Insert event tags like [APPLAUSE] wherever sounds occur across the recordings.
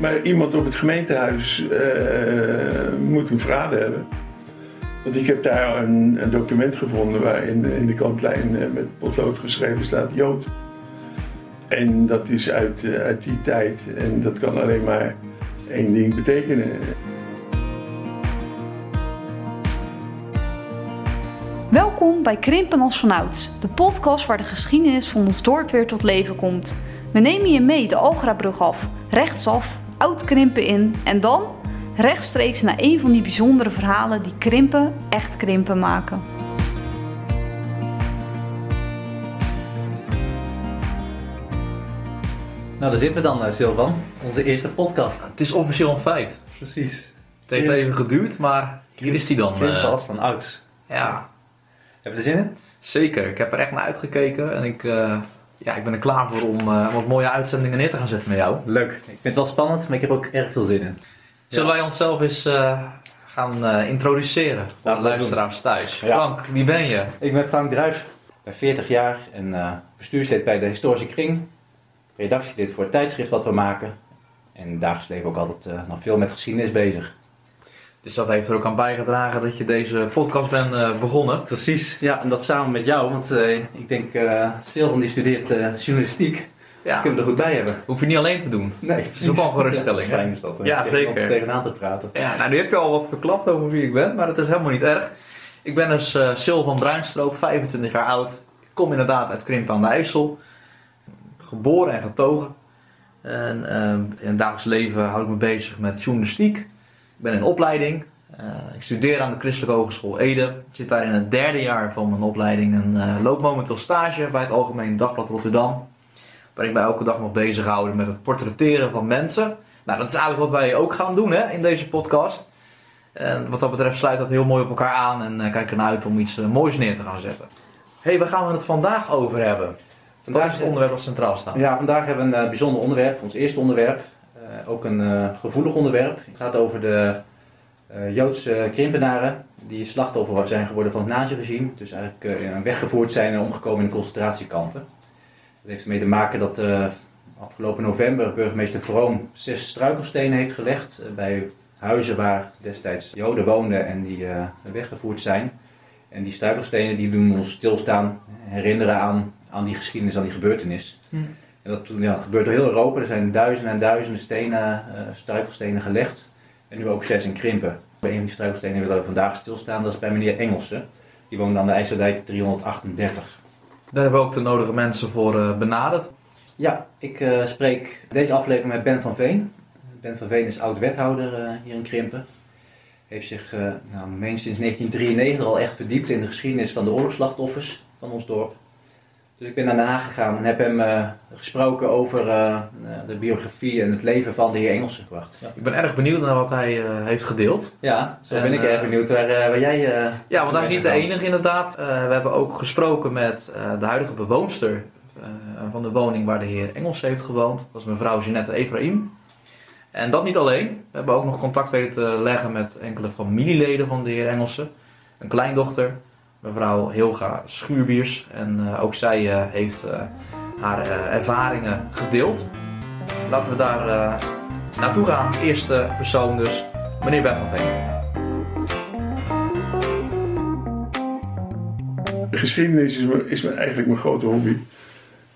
Maar iemand op het gemeentehuis uh, moet een verraden hebben. Want ik heb daar een, een document gevonden waarin in de kantlijn uh, met potlood geschreven staat Jood. En dat is uit, uh, uit die tijd en dat kan alleen maar één ding betekenen. Welkom bij Krimpen als vanouds, de podcast waar de geschiedenis van ons dorp weer tot leven komt. We nemen je mee de Algrabrug af, rechtsaf, oud krimpen in en dan rechtstreeks naar een van die bijzondere verhalen die krimpen echt krimpen maken. Nou, daar zitten we dan, uh, Silvan. Onze eerste podcast. Het is officieel een feit. Precies. Het heeft even geduurd, maar hier is hij dan. Krimpen als van ouds. Ja. Heb je er zin in? Zeker. Ik heb er echt naar uitgekeken en ik, uh, ja, ik ben er klaar voor om uh, wat mooie uitzendingen neer te gaan zetten met jou. Leuk. Ik vind het wel spannend, maar ik heb ook erg veel zin in. Zullen ja. wij onszelf eens uh, gaan introduceren voor de luisteraars thuis? Ja. Frank, wie ben je? Ik ben Frank Druijf, ben 40 jaar en bestuurslid bij de Historische Kring. Redactielid voor het tijdschrift wat we maken. En dagelijks leven ook altijd nog veel met geschiedenis bezig. Dus dat heeft er ook aan bijgedragen dat je deze podcast bent uh, begonnen. Precies, ja, en dat samen met jou, want uh, ik denk, uh, Silvan die studeert journalistiek. Ja. Dat kunnen we er goed bij hebben. Hoef je niet alleen te doen. Nee, dat is ook een geruststelling. Ja, fijn is dat. Ja, zeker. Om tegenaan te praten. Ja, nou, nu heb je al wat verklapt over wie ik ben, maar dat is helemaal niet erg. Ik ben dus Sil van Bruinstroop, 25 jaar oud. Ik kom inderdaad uit Krimpen aan de IJssel. Geboren en getogen. En in het dagelijks leven hou ik me bezig met journalistiek. Ik ben in opleiding, uh, ik studeer aan de Christelijke Hogeschool Ede. Ik zit daar in het derde jaar van mijn opleiding en uh, loop momenteel stage bij het Algemeen Dagblad Rotterdam. Waar ik mij elke dag nog bezighouden met het portretteren van mensen. Nou, dat is eigenlijk wat wij ook gaan doen hè, in deze podcast. En wat dat betreft sluit dat heel mooi op elkaar aan en uh, kijk ernaar uit om iets moois neer te gaan zetten. hey, waar gaan we het vandaag over hebben? Vandaag is het onderwerp dat centraal staat. Ja, vandaag hebben we een bijzonder onderwerp, ons eerste onderwerp. Ook een gevoelig onderwerp. Het gaat over de uh, Joodse krimpenaren die slachtoffer zijn geworden van het naziregime. Dus eigenlijk weggevoerd zijn en omgekomen in concentratiekampen. Dat heeft ermee te maken dat afgelopen november burgemeester Vroom zes struikelstenen heeft gelegd bij huizen waar destijds Joden woonden en die weggevoerd zijn. En die struikelstenen die doen ons stilstaan, herinneren aan, aan die geschiedenis, aan die gebeurtenis. Hm. En dat ja, gebeurt door heel Europa. Er zijn duizenden en duizenden stenen, struikelstenen gelegd. En nu ook zes in Krimpen. Bij een van die struikelstenen willen we vandaag stilstaan. Dat is bij meneer Engelse. Die woont aan de IJsserdijk 338. Daar hebben we ook de nodige mensen voor uh, benaderd. Ja, ik uh, spreek deze aflevering met Ben van Veen. Ben van Veen is oud-wethouder uh, hier in Krimpen. Heeft zich, nou, meen sinds 1993 al echt verdiept in de geschiedenis van de oorlogsslachtoffers van ons dorp. Dus ik ben naar Den Haag gegaan en heb hem uh, gesproken over uh, de biografie en het leven van de heer Engelse gebracht. Ja. Ik ben erg benieuwd naar wat hij uh, heeft gedeeld. Ja, zo en, ben ik erg benieuwd waar, waar jij... ja, want hij is niet de enige inderdaad. we hebben ook gesproken met de huidige bewoonster van de woning waar de heer Engels heeft gewoond. Dat is mevrouw Jeanette Efraim. En dat niet alleen. We hebben ook nog contact weten te leggen met enkele familieleden van de heer Engelse. Een kleindochter, mevrouw Hilga Schuurbiers. En uh, ook zij uh, heeft uh, haar ervaringen gedeeld. Laten we daar naartoe gaan. Eerste persoon dus, meneer Ben van Veen. Geschiedenis is, is eigenlijk mijn grote hobby.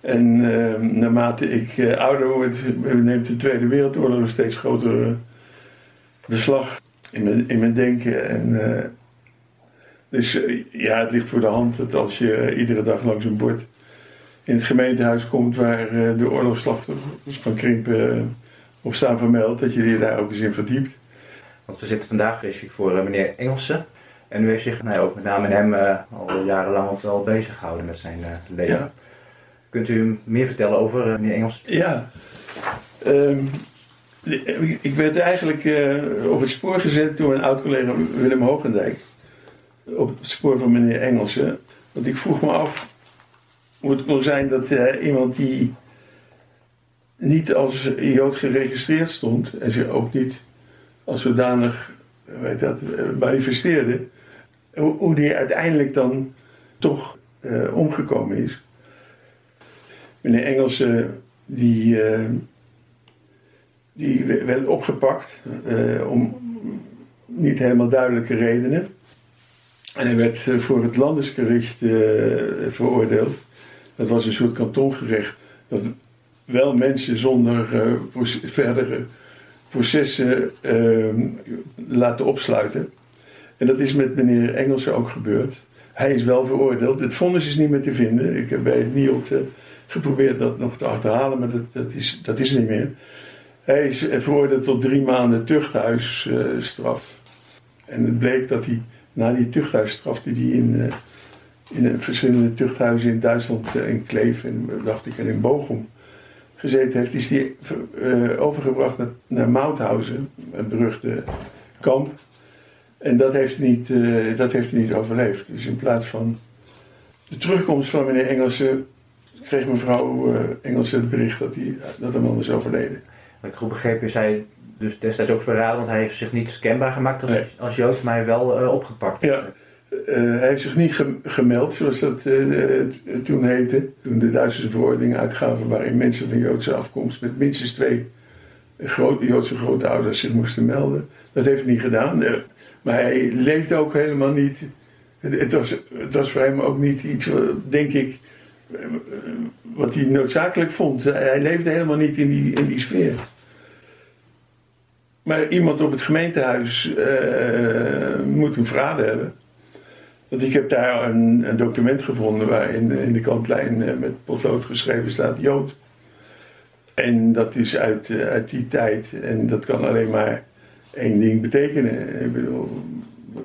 En naarmate ik ouder word, neemt de Tweede Wereldoorlog een steeds grotere beslag in mijn, in mijn denken. En dus ja, het ligt voor de hand dat als je iedere dag langs een bord in het gemeentehuis komt waar de oorlogsslachtoffers van Krimpen op staan vermeld, dat je je daar ook eens in verdiept. Want we zitten vandaag specifiek voor meneer Engelse. En u heeft zich nou, ook met name hem uh, al jarenlang ook wel bezig gehouden met zijn uh, leven. Ja. Kunt u meer vertellen over uh, meneer Engels? Ja. Um, ik werd eigenlijk op het spoor gezet door een oud collega Willem Hoogendijk op het spoor van meneer Engelse. Want ik vroeg me af hoe het kon zijn dat uh, iemand die niet als Jood geregistreerd stond en zich ook niet als zodanig weet dat, manifesteerde, hoe, die uiteindelijk dan toch omgekomen is. Meneer Engelse die Die werd opgepakt om niet helemaal duidelijke redenen. En hij werd voor het landesgericht uh, veroordeeld. Dat was een soort kantongerecht. Dat wel mensen zonder uh, verdere processen laten opsluiten. En dat is met meneer Engelse ook gebeurd. Hij is wel veroordeeld. Het vonnis is niet meer te vinden. Ik heb bij het geprobeerd dat nog te achterhalen, maar dat, dat, is, dat is niet meer. Hij is veroordeeld tot drie maanden tuchthuisstraf. en het bleek dat hij na die tuchthuisstraf die hij in, in verschillende tuchthuizen in Duitsland, uh, in Kleef en dacht ik en in Bochum gezeten heeft, is hij uh, overgebracht naar, naar Mauthausen, een beruchte kamp. En dat heeft, niet, dat heeft hij niet overleefd. Dus in plaats van de terugkomst van meneer Engelsen kreeg mevrouw uh, Engels het bericht dat, hij, dat hem anders overleden. Wat ik goed begrepen is hij dus destijds ook verraden, want hij heeft zich niet kenbaar gemaakt als, als Jood, maar wel uh, opgepakt. Ja, uh, hij heeft zich niet gemeld, zoals dat toen heette. Toen de Duitsers verordening uitgaven waarin mensen van Joodse afkomst met minstens twee grote, Joodse grootouders zich moesten melden. Dat heeft hij niet gedaan. maar hij leefde ook helemaal niet. Het was, het was voor hem ook niet iets, denk ik, wat hij noodzakelijk vond. Hij leefde helemaal niet in die, in die sfeer. Maar iemand op het gemeentehuis uh, moet een verraden hebben. Want ik heb daar een, document gevonden waarin in de kantlijn uh, met potlood geschreven staat Jood. En dat is uit, uh, uit die tijd en dat kan alleen maar één ding betekenen. Ik bedoel,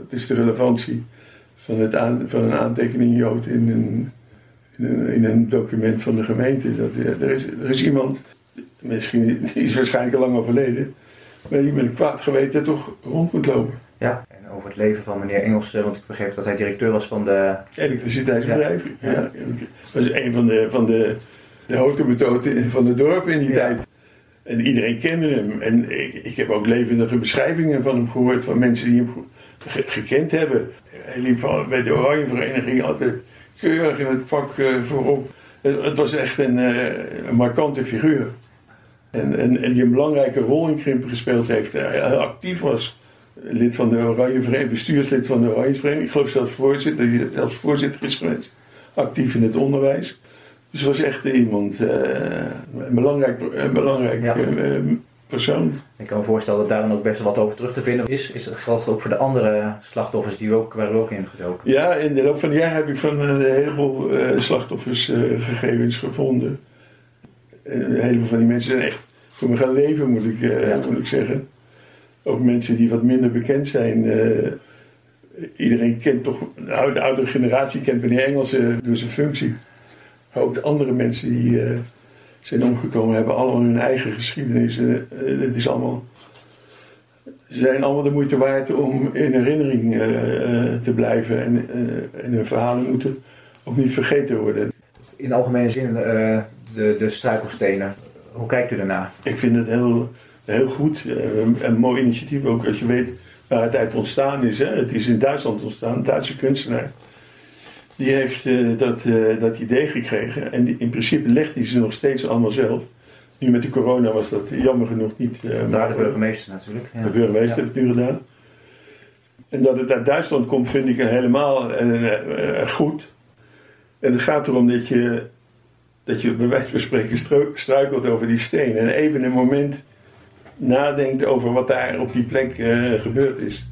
het is de relevantie van, het van een aantekening Jood in een in een document van de gemeente. Dat, er, is, er is iemand, misschien die is waarschijnlijk al lang overleden, maar die met een kwaad geweten toch rond moet lopen. Ja, en over het leven van meneer Engels, want ik begreep dat hij directeur was van de... Elektriciteitsbedrijf. Ja. ja. Dat was een van de, van de, de houten van het dorp in die tijd. En iedereen kende hem. En ik, ik, heb ook levendige beschrijvingen van hem gehoord van mensen die hem gekend hebben. Hij liep bij de Oranje Vereniging altijd keurig in het pak uh, voorop. Het, het, was echt een, uh, een markante figuur. En, en, en, die een belangrijke rol in Krimpen gespeeld heeft. Hij heel actief was. Lid van de Oranje Vereniging, bestuurslid van de Oranje Vereniging. Ik geloof zelfs voorzitter, zelfs voorzitter is geweest. Actief in het onderwijs. Dus was echt iemand, uh, een belangrijk, een belangrijk ja persoon. Ik kan me voorstellen dat daar dan ook best wel wat over terug te vinden is. Is dat geldt ook voor de andere slachtoffers die ook, waar ook in gedoken? Ja, in de loop van het jaar heb ik van een heleboel uh, slachtoffers gegevens gevonden. Een heleboel van die mensen zijn echt voor me gaan leven, moet ik, uh, ja. moet ik zeggen. Ook mensen die wat minder bekend zijn. iedereen kent toch, nou, de oudere generatie kent meneer Engelsen door zijn functie. Maar ook de andere mensen die zijn omgekomen, hebben allemaal hun eigen geschiedenis. En, eh, het is allemaal, ze zijn allemaal de moeite waard om in herinnering te blijven. En, en hun verhalen moeten ook niet vergeten worden. In algemene zin, de, de struikelstenen, hoe kijkt u daarna? Ik vind het heel, heel goed. Een, een mooi initiatief, ook als je weet waar het uit ontstaan is. Hè. Het is in Duitsland ontstaan, een Duitse kunstenaar die heeft uh, dat, uh, dat idee gekregen. En die, in principe legt hij ze nog steeds allemaal zelf. Nu met de corona was dat jammer genoeg niet. Uh, Daar de burgemeester natuurlijk. Ja. De burgemeester ja. heeft het nu gedaan. En dat het uit Duitsland komt vind ik helemaal goed. En het gaat erom dat je, dat je bij wijze van spreken struikelt over die steen. En even een moment nadenkt over wat daar op die plek gebeurd is.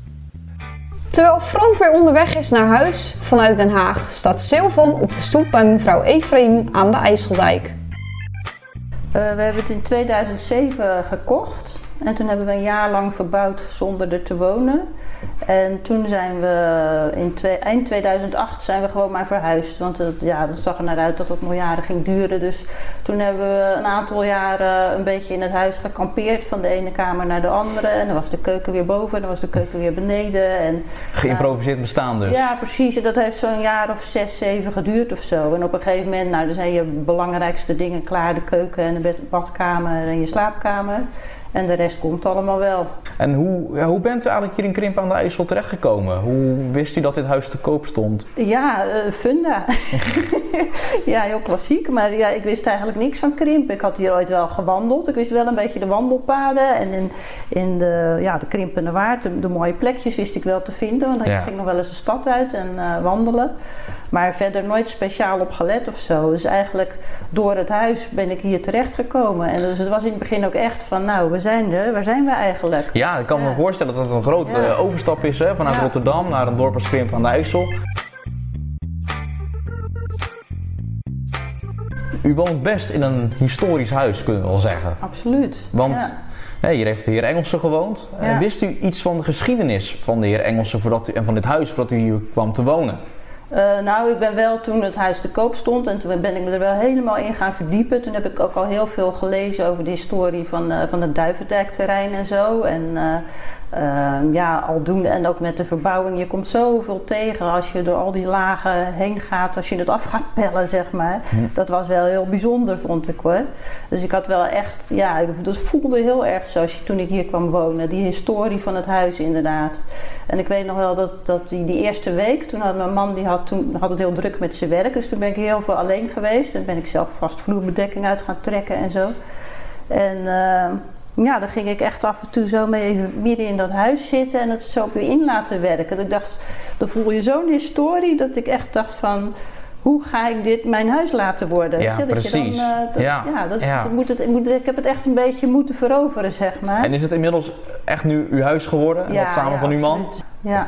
Terwijl Frank weer onderweg is naar huis vanuit Den Haag, staat Silvan op de stoep bij mevrouw Efraim aan de IJsseldijk. Uh, we hebben het in 2007 gekocht en toen hebben we een jaar lang verbouwd zonder er te wonen. En toen zijn we in twee, eind 2008 zijn we gewoon maar verhuisd. Want het, ja, dat zag er naar uit dat het nog jaren ging duren. Dus toen hebben we een aantal jaren een beetje in het huis gekampeerd. Van de ene kamer naar de andere. En dan was de keuken weer boven en dan was de keuken weer beneden. En, Geïmproviseerd bestaan dus. Ja, precies. En dat heeft zo'n jaar of zes, zeven geduurd of zo. En op een gegeven moment, nou, dan zijn je belangrijkste dingen klaar. De keuken en de badkamer en je slaapkamer. En de rest komt allemaal wel. En hoe, hoe bent u eigenlijk hier in Krimp aan de IJssel terechtgekomen? Hoe wist u dat dit huis te koop stond? Ja, uh, funda. [LAUGHS] ja, heel klassiek. Maar ja, ik wist eigenlijk niks van krimpen. Ik had hier ooit wel gewandeld. Ik wist wel een beetje de wandelpaden. En in, in de, ja, de krimpende waard, de, de mooie plekjes wist ik wel te vinden. Want ik Ja. ging nog wel eens de stad uit en eh, wandelen. Maar verder nooit speciaal op gelet of zo. Dus eigenlijk door het huis ben ik hier terechtgekomen. En dus het was in het begin ook echt van, nou, we zijn er. Waar zijn we eigenlijk? Ja, ik kan me voorstellen dat het een grote eh, overstap is hè, vanuit. Rotterdam naar een dorp als Krimpen aan de IJssel. U woont best in een historisch huis, kunnen we wel zeggen. Absoluut. Want Ja. hier heeft de heer Engelsen gewoond. Eh, Ja. wist u iets van de geschiedenis van de heer Engelsen voordat u, en van dit huis voordat u hier kwam te wonen? Eh, nou, ik ben wel toen het huis te koop stond en toen ben ik me er wel helemaal in gaan verdiepen. Toen heb ik ook al heel veel gelezen over de historie van, eh, van het Duivendijkterrein en zo. En eh, eh, ja, aldoende en ook met de verbouwing. Je komt zoveel tegen als je door al die lagen heen gaat, als je het af gaat pellen, zeg maar. Dat was wel heel bijzonder, vond ik hoor. Dus ik had wel echt, ja, dat voelde heel erg zo als je, toen ik hier kwam wonen. Die historie van het huis inderdaad. En ik weet nog wel dat, dat die, die eerste week, toen had mijn man die had, toen, had het heel druk met zijn werk. Dus toen ben ik heel veel alleen geweest. En ben ik zelf vast vloerbedekking uit gaan trekken en zo. En eh, ja, dan ging ik echt af en toe zo mee even midden in dat huis zitten en het zo op je in laten werken. Dat ik dacht, dan voel je zo'n historie dat ik echt dacht van... Hoe ga ik dit mijn huis laten worden? Ja, dat precies. Dan, dat- Ja, ja, dat, ja. dat moet het, ik moet, ik heb het echt een beetje moeten veroveren, zeg maar. En is het inmiddels echt nu uw huis geworden? En dat samen van uw man? Ja.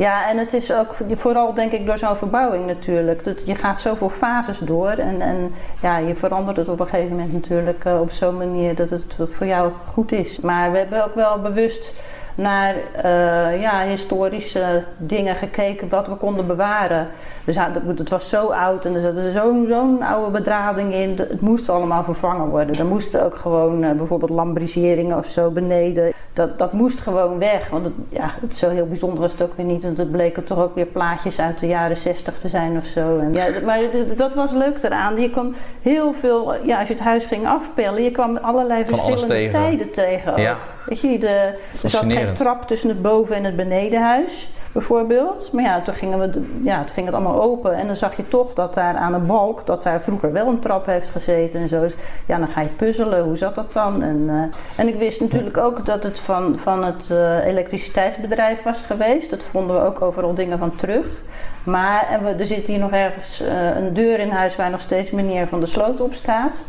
Ja, en het is ook vooral denk ik door zo'n verbouwing natuurlijk. Dat, je gaat zoveel fases door en, en ja, je verandert het op een gegeven moment natuurlijk eh, op zo'n manier dat het voor jou goed is. Maar we hebben ook wel bewust naar eh, ja, historische dingen gekeken wat we konden bewaren. Dus het- was zo oud en er zat zo'n oude bedrading in. Het moest allemaal vervangen worden. Er moesten ook gewoon eh, bijvoorbeeld lambriseringen of zo beneden. Dat, dat moest gewoon weg. Want het, ja, het zo heel bijzonder was het ook weer niet. Want het bleken toch ook weer plaatjes uit de jaren 60 te zijn of zo. En ja, maar dat was leuk eraan. Je kon heel veel, ja, als je het huis ging afpellen, je kwam allerlei Van verschillende tegen. tijden tegen. Ook. Ja. Weet je, de, er zat geen trap tussen het boven- en het benedenhuis, bijvoorbeeld. Maar ja, toen, gingen we, de- ja, toen ging het allemaal open. En dan zag je toch dat daar aan een balk, dat daar vroeger wel een trap heeft gezeten en zo. Dus ja, dan ga je puzzelen, hoe zat dat dan? En, eh, en ik wist natuurlijk ook dat het van, van het eh, elektriciteitsbedrijf was geweest. Dat vonden we ook overal dingen van terug. Maar en we, er zit hier nog ergens eh, een deur in huis waar nog steeds meneer Van der Sloot op staat.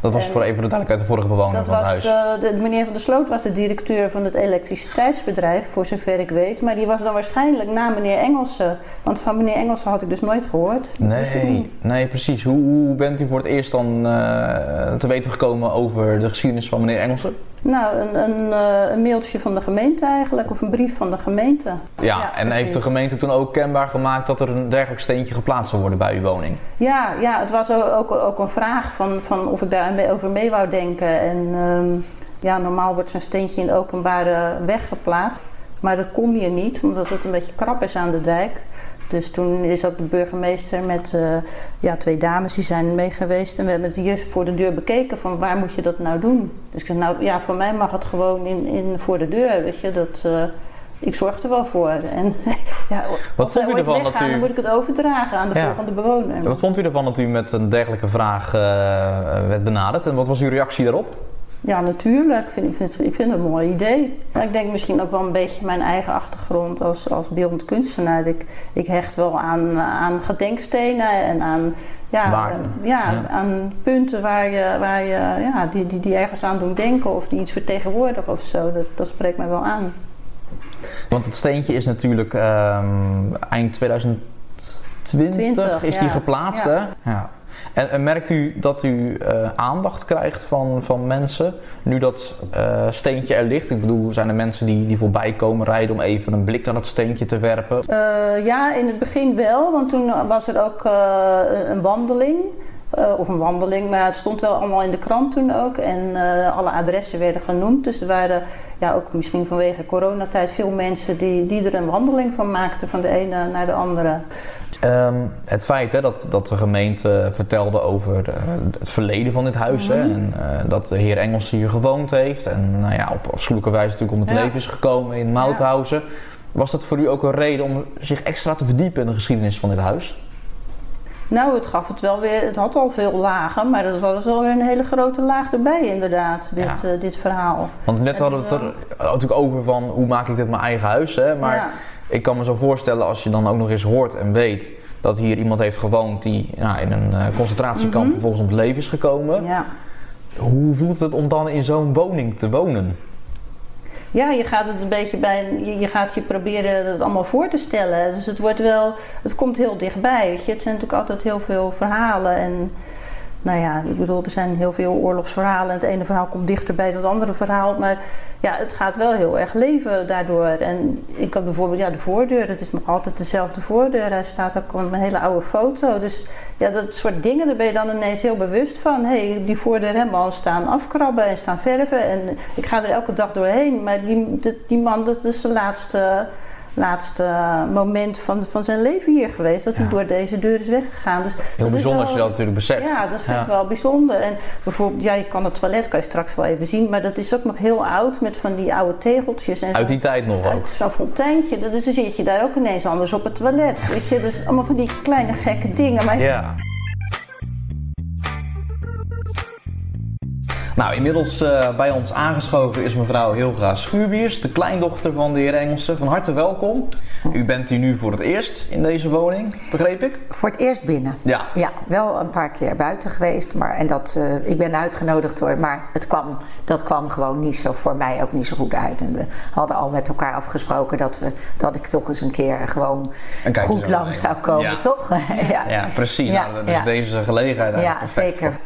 Dat was En- voor even de duidelijkheid de vorige bewoner Dat van was huis. de, de, meneer Van der Sloot was de directeur van het elektriciteitsbedrijf, voor zover ik weet. Maar die was dan waarschijnlijk na meneer Engelsen. Want van meneer Engelsen had ik dus nooit gehoord. Dat Nee, nee, precies. Hoe, hoe bent u voor het eerst dan eh, te weten gekomen over de geschiedenis van meneer Engelsen? Nou, een, een, eh, een mailtje van de gemeente eigenlijk, of een brief van de gemeente. Ja, Ja, en heeft de gemeente toen ook kenbaar gemaakt dat er een dergelijk steentje geplaatst zou worden bij uw woning? Ja, ja het was ook, ook, ook een vraag van, van of ik daar mee- over mee wou denken. En ehm, ja, normaal wordt zo'n steentje in de openbare weg geplaatst. Maar dat kon hier niet, omdat het een beetje krap is aan de dijk. Dus toen is ook de burgemeester met eh, ja, twee dames, die zijn mee geweest. En we hebben het hier voor de deur bekeken van waar moet je dat nou doen? Dus ik zei, nou ja, voor mij mag het gewoon in, in, voor de deur, weet je. Dat, eh, ik zorg er wel voor. En [LAUGHS] ja, als zij vond u ooit ervan dat u- dan moet ik het overdragen aan de Ja. volgende bewoner. Wat vond u ervan dat u met een dergelijke vraag eh, werd benaderd en wat was uw reactie daarop? Ja, natuurlijk. Ik vind, ik, vind, ik vind het een mooi idee. Ik denk misschien ook wel een beetje mijn eigen achtergrond als, als beeldend kunstenaar. Ik, ik hecht wel aan, aan gedenkstenen en aan, ja, ja, Ja. aan punten waar je, waar je, ja, die, die, die ergens aan doen denken of die iets vertegenwoordigen of zo. Dat, dat spreekt mij wel aan. Want het steentje is natuurlijk ehm, eind 2020 20, is die ja. geplaatst, hè? Ja. En, en merkt u dat u eh, aandacht krijgt van, van mensen nu dat eh, steentje er ligt? Ik bedoel, zijn er mensen die, die voorbij komen rijden om even een blik naar dat steentje te werpen? Eh, ja, in het begin wel, want toen was er ook een wandeling. Of een wandeling, maar het stond wel allemaal in de krant toen ook. En alle adressen werden genoemd. Dus er waren ja, ook misschien vanwege coronatijd veel mensen die, die er een wandeling van maakten van de ene naar de andere. Ehm, het feit hè, dat, dat de gemeente vertelde over de- het verleden van dit huis. hè, Mhm. en eh, dat de heer Engels hier gewoond heeft. En nou ja, op afschuwelijke wijze natuurlijk om het Ja. leven is gekomen in Mauthausen. Was dat voor u ook een reden om zich extra te verdiepen in de geschiedenis van dit huis? Nou, het gaf het wel weer. Het had al veel lagen, maar er was wel weer een hele grote laag erbij, inderdaad, dit, Ja. eh, dit verhaal. Want net En hadden we het er natuurlijk over van hoe maak ik dit mijn eigen huis. Hè? Maar Ja. ik kan me zo voorstellen als je dan ook nog eens hoort en weet dat hier iemand heeft gewoond die nou, in een eh, concentratiekamp Mhm. vervolgens om het leven is gekomen. Ja. Hoe voelt het om dan in zo'n woning te wonen? Ja, je gaat het een beetje bij, je, gaat je proberen het allemaal voor te stellen. Dus het wordt wel, het komt heel dichtbij. Je. Het zijn natuurlijk altijd heel veel verhalen. En nou ja, ik bedoel, er zijn heel veel oorlogsverhalen. Het ene verhaal komt dichter bij het andere verhaal. Maar ja, het gaat wel heel erg leven daardoor. En ik had bijvoorbeeld, ja, de voordeur, dat is nog altijd dezelfde voordeur. Hij staat ook op een hele oude foto. Dus ja, dat soort dingen, daar ben je dan ineens heel bewust van. Hé, hey, die voordeur helemaal staan afkrabben en staan verven. En ik ga er elke dag doorheen. Maar die, die, die man, dat is de laatste, laatste moment van, van zijn leven hier geweest. Dat hij door deze deur is weggegaan. Dus Heel bijzonder als je dat natuurlijk beseft. ja, dat vind Ja. ik wel bijzonder. En bijvoorbeeld, ja, je kan het toilet kan je straks wel even zien, maar dat is ook nog heel oud met van die oude tegeltjes en. Uit die tijd nog ook. Zo'n fonteintje, dat is, dan zit je daar ook ineens anders op het toilet. Weet je, dus allemaal van die kleine gekke dingen. Maar Ja. Nou, inmiddels eh, bij ons aangeschoven is mevrouw Hilga Schuurbiers, de kleindochter van de heer Engelsen. Van harte welkom. U bent hier nu voor het eerst in deze woning, begreep ik? Voor het eerst binnen. Ja. Ja, wel een paar keer buiten geweest. Maar, en dat, eh, ik ben uitgenodigd hoor. Maar het kwam, dat kwam gewoon niet zo voor mij ook niet zo goed uit. En we hadden al met elkaar afgesproken dat, we, dat ik toch eens een keer gewoon Een goed langs zou komen, Ja. toch? [LAUGHS] ja. Ja, precies. Ja, nou, is ja. deze gelegenheid Ja, eigenlijk perfect zeker. voor.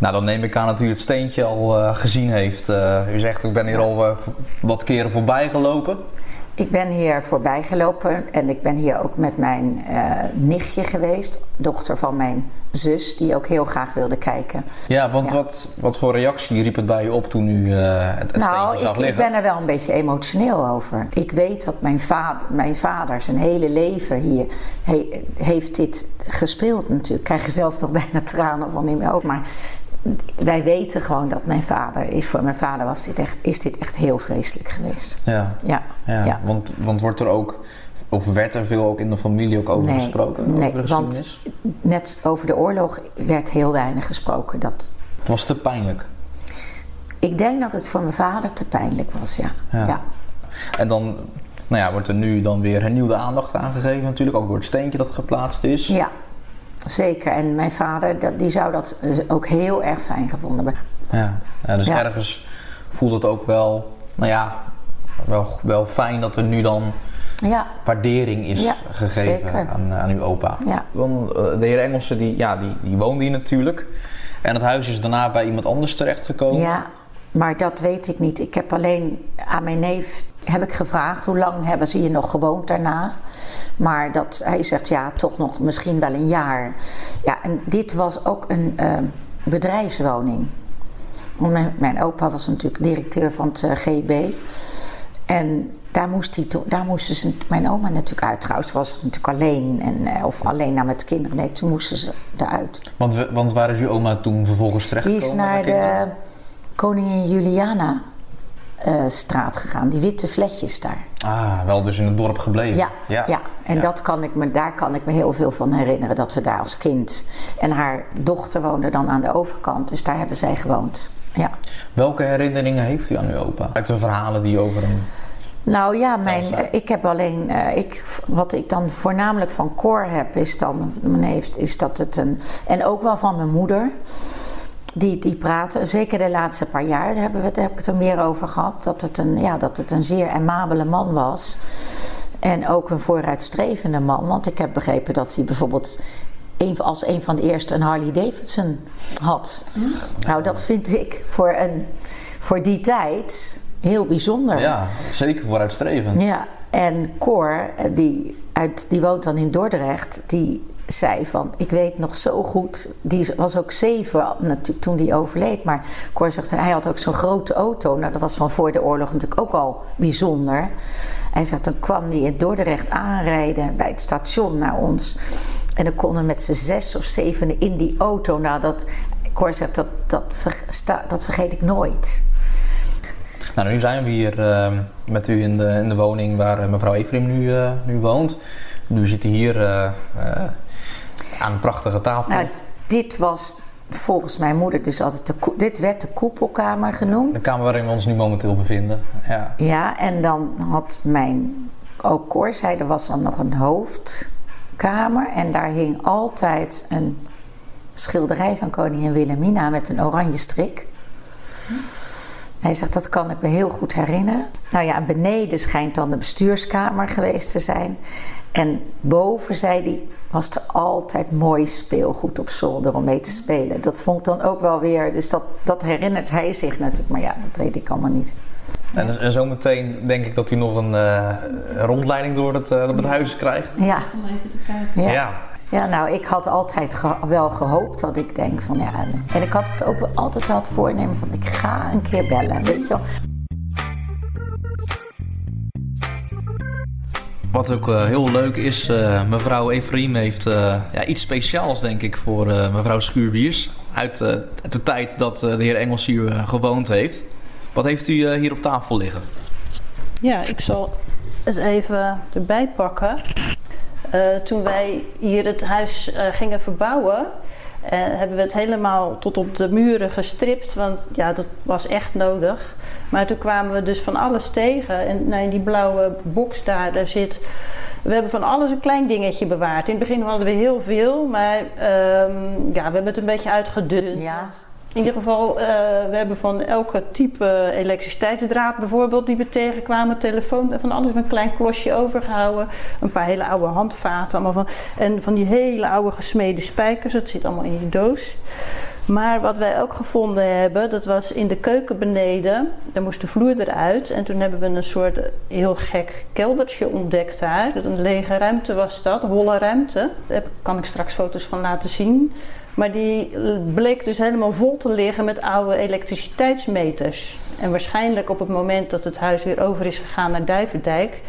Nou, dan neem ik aan dat u het steentje al eh, gezien heeft. Eh, u zegt, ik ben hier al eh, wat keren voorbij gelopen. Ik ben hier voorbij gelopen en ik ben hier ook met mijn nichtje geweest. Dochter van mijn zus, die ook heel graag wilde kijken. Ja, want Ja. Wat, wat voor reactie riep het bij u op toen u eh, het, het Nou, steentje zag ik, ik liggen? ben er wel een beetje emotioneel over. Ik weet dat mijn vader, mijn vader zijn hele leven hier he- heeft dit gespeeld natuurlijk. Ik krijg er zelf nog bijna tranen van in mijn ogen. Maar wij weten gewoon dat mijn vader is. Voor mijn vader was dit echt, is dit echt heel vreselijk geweest. Ja, Ja, ja. ja. Want, want wordt er ook, of werd er veel ook in de familie ook over Nee, gesproken? nee, over want-? Net over de oorlog werd heel weinig gesproken. Dat, Het was te pijnlijk. ik denk dat het voor mijn vader te pijnlijk was, ja. Ja. ja. En dan nou ja, wordt er nu dan weer hernieuwde aandacht aangegeven natuurlijk. Ook door het steentje dat geplaatst is. Ja, zeker. En mijn vader, dat, die zou dat eh, ook heel erg fijn gevonden hebben. Ja, ja, dus Ja. ergens voelt het ook wel, nou ja, wel, wel fijn dat er nu dan Ja, waardering is Ja, gegeven aan, aan uw opa. ja. Want eh, de heer Engelsen, die, ja, die, die woonde hier natuurlijk. En het huis is daarna bij iemand anders terechtgekomen. Ja, maar dat weet ik niet. Ik heb alleen aan mijn neef heb ik gevraagd hoe lang hebben ze hier nog gewoond daarna. Maar dat, hij zegt ja, toch nog misschien wel een jaar. Ja, en dit was ook een eh, bedrijfswoning. Mijn, mijn opa was natuurlijk directeur van het eh, GB. En daar, moest hij daar moesten ze, mijn oma natuurlijk uit. Trouwens was het natuurlijk alleen. En, eh, of alleen naar met de kinderen. Nee, toen moesten ze eruit. Want, we- want waar is uw oma toen vervolgens Die terechtgekomen? is naar de Koningin Juliana eh, straat gegaan. Die witte vletjes daar. Ah, wel dus in het dorp gebleven. Ja, ja. en Ja. Dat kan ik me, daar kan ik me heel veel van herinneren. Dat we daar als kind... En haar dochter woonde dan aan de overkant. Dus daar hebben zij gewoond. Ja. Welke herinneringen heeft u aan uw opa? Uit de verhalen die over hem... Nou ja, mijn, ik heb alleen, eh, ik, wat ik dan voornamelijk van Cor heb, is dan, mijn neef, is dat het een, en ook wel van mijn moeder, die, die praten, zeker de laatste paar jaar, daar, hebben we, daar heb ik het er meer over gehad, dat het een, ja, dat het een zeer amabele man was. En ook een vooruitstrevende man, want ik heb begrepen dat hij bijvoorbeeld als een van de eerste een Harley Davidson had. Nou, dat vind ik voor, een, voor die tijd heel bijzonder. Ja, zeker vooruitstrevend. Ja, en Cor, eh, die, uit, die woont dan in Dordrecht, die zei van, ik weet nog zo goed, die was ook zeven natuurlijk toen die overleed, maar Cor zegt, hij had ook zo'n grote auto, nou dat was van voor de oorlog natuurlijk ook al bijzonder. Hij zegt, dan kwam hij in Dordrecht aanrijden bij het station naar ons en dan konden met z'n zes of zeven in die auto, nou dat, zegt, dat, dat, dat vergeet ik nooit. Nou, nu zijn we hier eh, met u in de, in de woning waar eh, mevrouw Ephraim nu, eh, nu woont. Nu zit hier eh, Aan een prachtige tafel. Nou, dit was volgens mijn moeder dus altijd de, dit werd de koepelkamer genoemd. De kamer waarin we ons nu momenteel bevinden. Ja. Ja, en dan had mijn, ook Cor zei, er was dan nog een hoofdkamer. En daar hing altijd een schilderij van koningin Wilhelmina met een oranje strik. Hij zegt, dat kan ik me heel goed herinneren. Nou ja, en beneden schijnt dan de bestuurskamer geweest te zijn. En boven, zei hij, was er altijd mooi speelgoed op zolder om mee te spelen. Dat vond ik dan ook wel weer, dus dat, dat herinnert hij zich natuurlijk. Maar ja, dat weet ik allemaal niet. En, en zometeen denk ik dat u nog een eh, rondleiding door het, eh, het huis krijgt. Ja, Om even te kijken. ja. Ja. Ja, nou, ik had altijd ge- wel gehoopt dat ik denk van ja. en- ik had het ook altijd wel het voornemen van ik ga een keer bellen, weet je wel. Wat ook eh, heel leuk is, eh, mevrouw Efraim heeft eh, ja, iets speciaals denk ik voor eh, mevrouw Schuurbiers. Uit, eh, de tijd dat eh, de heer Engels hier eh, gewoond heeft. Wat heeft u hier op tafel liggen? Ja, ik zal het even erbij pakken. Eh, toen wij hier het huis eh, gingen verbouwen, eh, hebben we het helemaal tot op de muren gestript. Want ja, dat was echt nodig. Maar toen kwamen we dus van alles tegen. En nou, die blauwe box daar, daar zit. We hebben van alles een klein dingetje bewaard. In het begin hadden we heel veel, maar ehm, ja, we hebben het een beetje uitgedund. Ja. In ieder geval, eh, we hebben van elke type elektriciteitsdraad bijvoorbeeld die we tegenkwamen, telefoon, van alles een klein klosje overgehouden. Een paar hele oude handvaten, allemaal van, en van die hele oude gesmeden spijkers, dat zit allemaal in die doos. Maar wat wij ook gevonden hebben, dat was in de keuken beneden. Daar moest de vloer eruit. En toen hebben we een soort heel gek keldertje ontdekt daar. Een lege ruimte was dat, holle ruimte. Daar kan ik straks foto's van laten zien. Maar die bleek dus helemaal vol te liggen met oude elektriciteitsmeters. En waarschijnlijk op het moment dat het huis weer over is gegaan naar Duivendijk...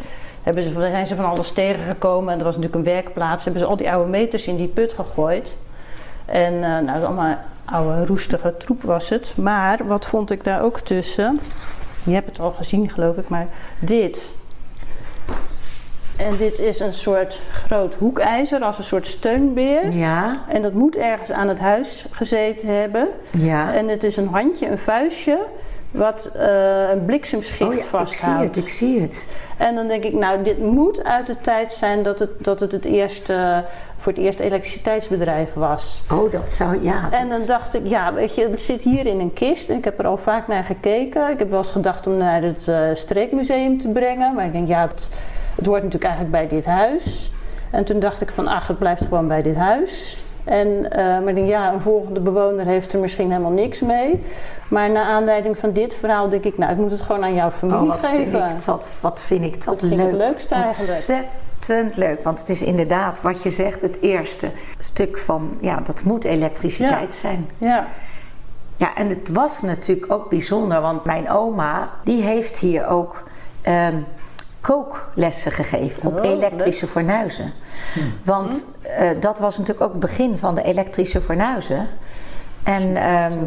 Hebben ze, zijn ze van alles tegengekomen. En er was natuurlijk een werkplaats. Hebben ze al die oude meters in die put gegooid. En eh, nou, dat allemaal oude roestige troep was het. Maar wat vond ik daar ook tussen? Je hebt het al gezien geloof ik, maar dit. En dit is een soort groot hoekijzer als een soort steunbeer. Ja, En dat moet ergens aan het huis gezeten hebben. ja. En het is een handje, een vuistje, wat eh, een bliksemschicht Oh ja, ik zie het, ik zie het. En dan denk ik, nou, dit moet uit de tijd zijn dat het, dat het, het eerste, voor het eerst elektriciteitsbedrijf was. Oh, dat zou, ja. En dan dacht ik, ja, weet je, het zit hier in een kist. En ik heb er al vaak naar gekeken. Ik heb wel eens gedacht om naar het eh, streekmuseum te brengen. Maar ik denk, ja, het, het hoort natuurlijk eigenlijk bij dit huis. En toen dacht ik van, ach, het blijft gewoon bij dit huis. En, eh, maar ik denk, ja, een volgende bewoner heeft er misschien helemaal niks mee. Maar naar aanleiding van dit verhaal denk ik, nou, ik moet het gewoon aan jouw familie Oh, wat vind ik dat, wat vind ik dat, Dat vind ik leuk. het leukste eigenlijk. Ontzettend leuk, want het is inderdaad wat je zegt, het eerste stuk van, ja, dat moet elektriciteit zijn. Ja, Ja, en het was natuurlijk ook bijzonder, want mijn oma, die heeft hier ook ehm, kooklessen gegeven op Oh, elektrische fornuizen. Want eh, dat was natuurlijk ook het begin van de elektrische fornuizen. En ehm,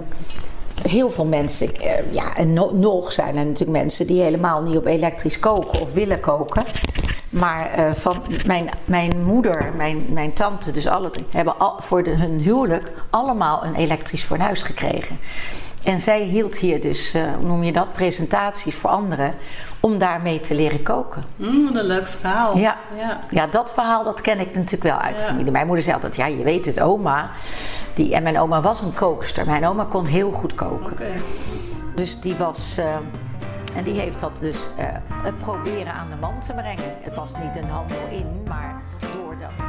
heel veel mensen, eh, ja, en no- nog zijn er natuurlijk mensen die helemaal niet op elektrisch koken of willen koken. Maar eh, van mijn, mijn moeder, mijn, mijn tante, dus alle hebben al, voor de, hun huwelijk allemaal een elektrisch fornuis gekregen. En zij hield hier dus, eh, hoe noem je dat, presentaties voor anderen om daarmee te leren koken. Mm, wat een leuk verhaal. Ja. ja. Ja, dat verhaal dat ken ik natuurlijk wel uit Ja. familie. Mijn moeder zei altijd, ja, je weet het, oma. Die, en mijn oma was een kookster. Mijn oma kon heel goed koken. Oké. Dus die was... eh, en die heeft dat dus het proberen aan de man te brengen. Het was niet een handel in, maar doordat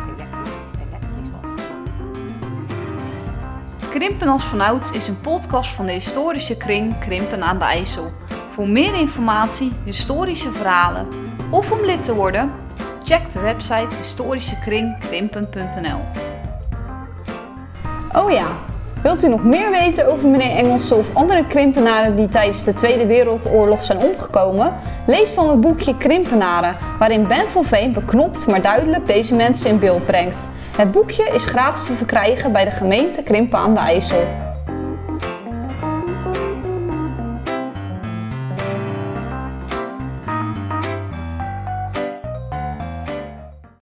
Krimpen als vanouds is een podcast van de historische kring Krimpen aan de IJssel. Voor meer informatie, historische verhalen of om lid te worden, check de website historischekringkrimpen.nl. Oh ja, wilt u nog meer weten over meneer Engelsen of andere krimpenaren die tijdens de Tweede Wereldoorlog zijn omgekomen? Lees dan het boekje Krimpenaren, waarin Ben van Veen beknopt maar duidelijk deze mensen in beeld brengt. Het boekje is gratis te verkrijgen bij de gemeente Krimpen aan de IJssel.